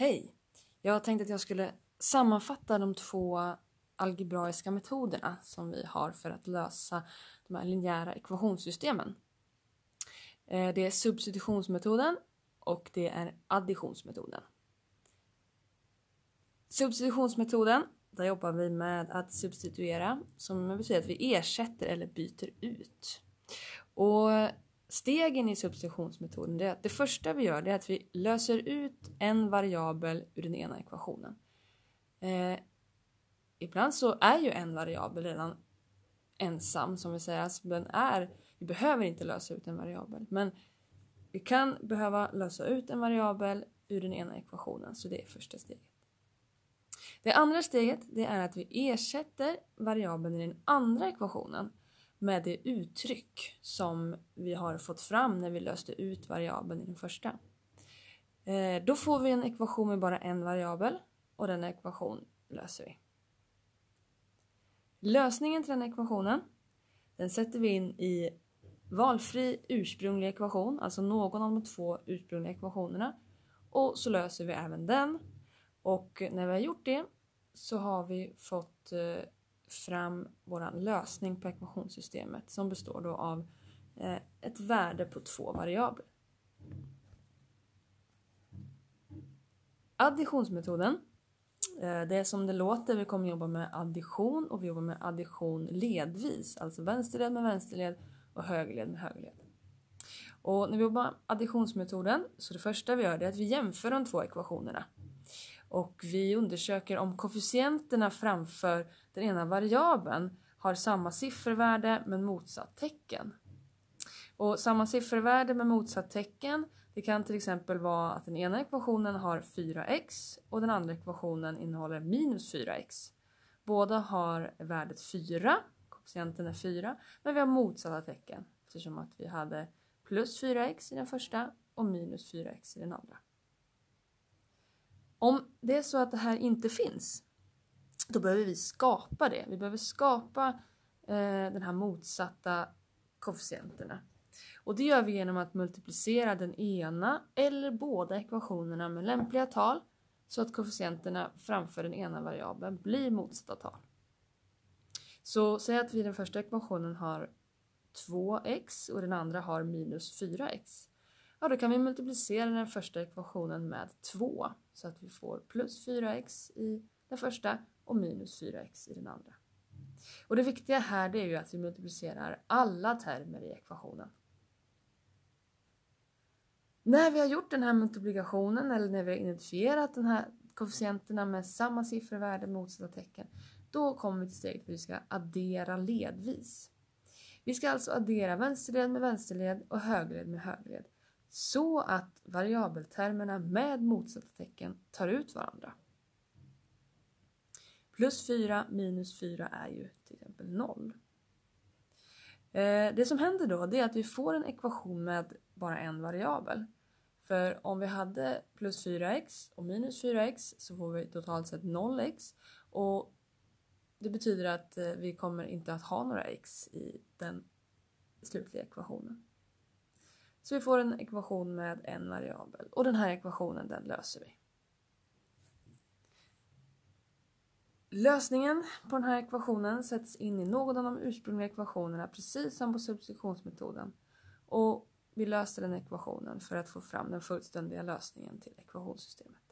Hej! Jag tänkte att jag skulle sammanfatta de två algebraiska metoderna som vi har för att lösa de här linjära ekvationssystemen. Eh, det är substitutionsmetoden och det är additionsmetoden. Substitutionsmetoden, där jobbar vi med att substituera som betyder att vi ersätter eller byter ut. Och stegen i substitutionsmetoden är att det första vi gör är att vi löser ut en variabel ur den ena ekvationen. Eh, ibland så är ju en variabel redan ensam som vi säger, alltså den är, vi behöver inte lösa ut en variabel men vi kan behöva lösa ut en variabel ur den ena ekvationen så det är första steget. Det andra steget det är att vi ersätter variabeln i den andra ekvationen med det uttryck som vi har fått fram när vi löste ut variabeln i den första. Eh, då får vi en ekvation med bara en variabel och den ekvation löser vi. Lösningen till den ekvationen den sätter vi in i valfri ursprunglig ekvation, alltså någon av de två ursprungliga ekvationerna och så löser vi även den och när vi har gjort det så har vi fått eh, fram vår lösning på ekvationssystemet som består då av eh, ett värde på två variabler. Additionsmetoden. Eh, det är som det låter, vi kommer jobba med addition och vi jobbar med addition ledvis, alltså vänsterled med vänsterled och högerled med högerled. Och när vi jobbar med additionsmetoden så det första vi gör är att vi jämför de två ekvationerna och vi undersöker om koefficienterna framför den ena variabeln har samma siffervärde men motsatt tecken. Och samma siffervärde med motsatt tecken det kan till exempel vara att den ena ekvationen har 4x och den andra ekvationen innehåller minus 4x. Båda har värdet 4, koefficienten är 4, men vi har motsatta tecken eftersom att vi hade plus 4x i den första och minus 4x i den andra. Om det är så att det här inte finns, då behöver vi skapa det. Vi behöver skapa eh, den här motsatta koefficienterna. Och det gör vi genom att multiplicera den ena eller båda ekvationerna med lämpliga tal så att koefficienterna framför den ena variabeln blir motsatta tal. Så säg att vi i den första ekvationen har 2x och den andra har minus 4x ja då kan vi multiplicera den första ekvationen med 2 så att vi får plus 4x i den första och minus 4x i den andra. Och det viktiga här det är ju att vi multiplicerar alla termer i ekvationen. När vi har gjort den här multiplikationen eller när vi har identifierat de här koefficienterna med samma siffervärde med motsatta tecken då kommer vi till steget där vi ska addera ledvis. Vi ska alltså addera vänsterled med vänsterled och högerled med högerled så att variabeltermerna med motsatta tecken tar ut varandra. Plus 4 minus 4 är ju till exempel 0. Eh, det som händer då är att vi får en ekvation med bara en variabel. För om vi hade plus 4x och minus 4x så får vi totalt sett 0x och det betyder att eh, vi kommer inte att ha några x i den slutliga ekvationen. Så vi får en ekvation med en variabel och den här ekvationen den löser vi. Lösningen på den här ekvationen sätts in i någon av de ursprungliga ekvationerna precis som på substitutionsmetoden och vi löser den ekvationen för att få fram den fullständiga lösningen till ekvationssystemet.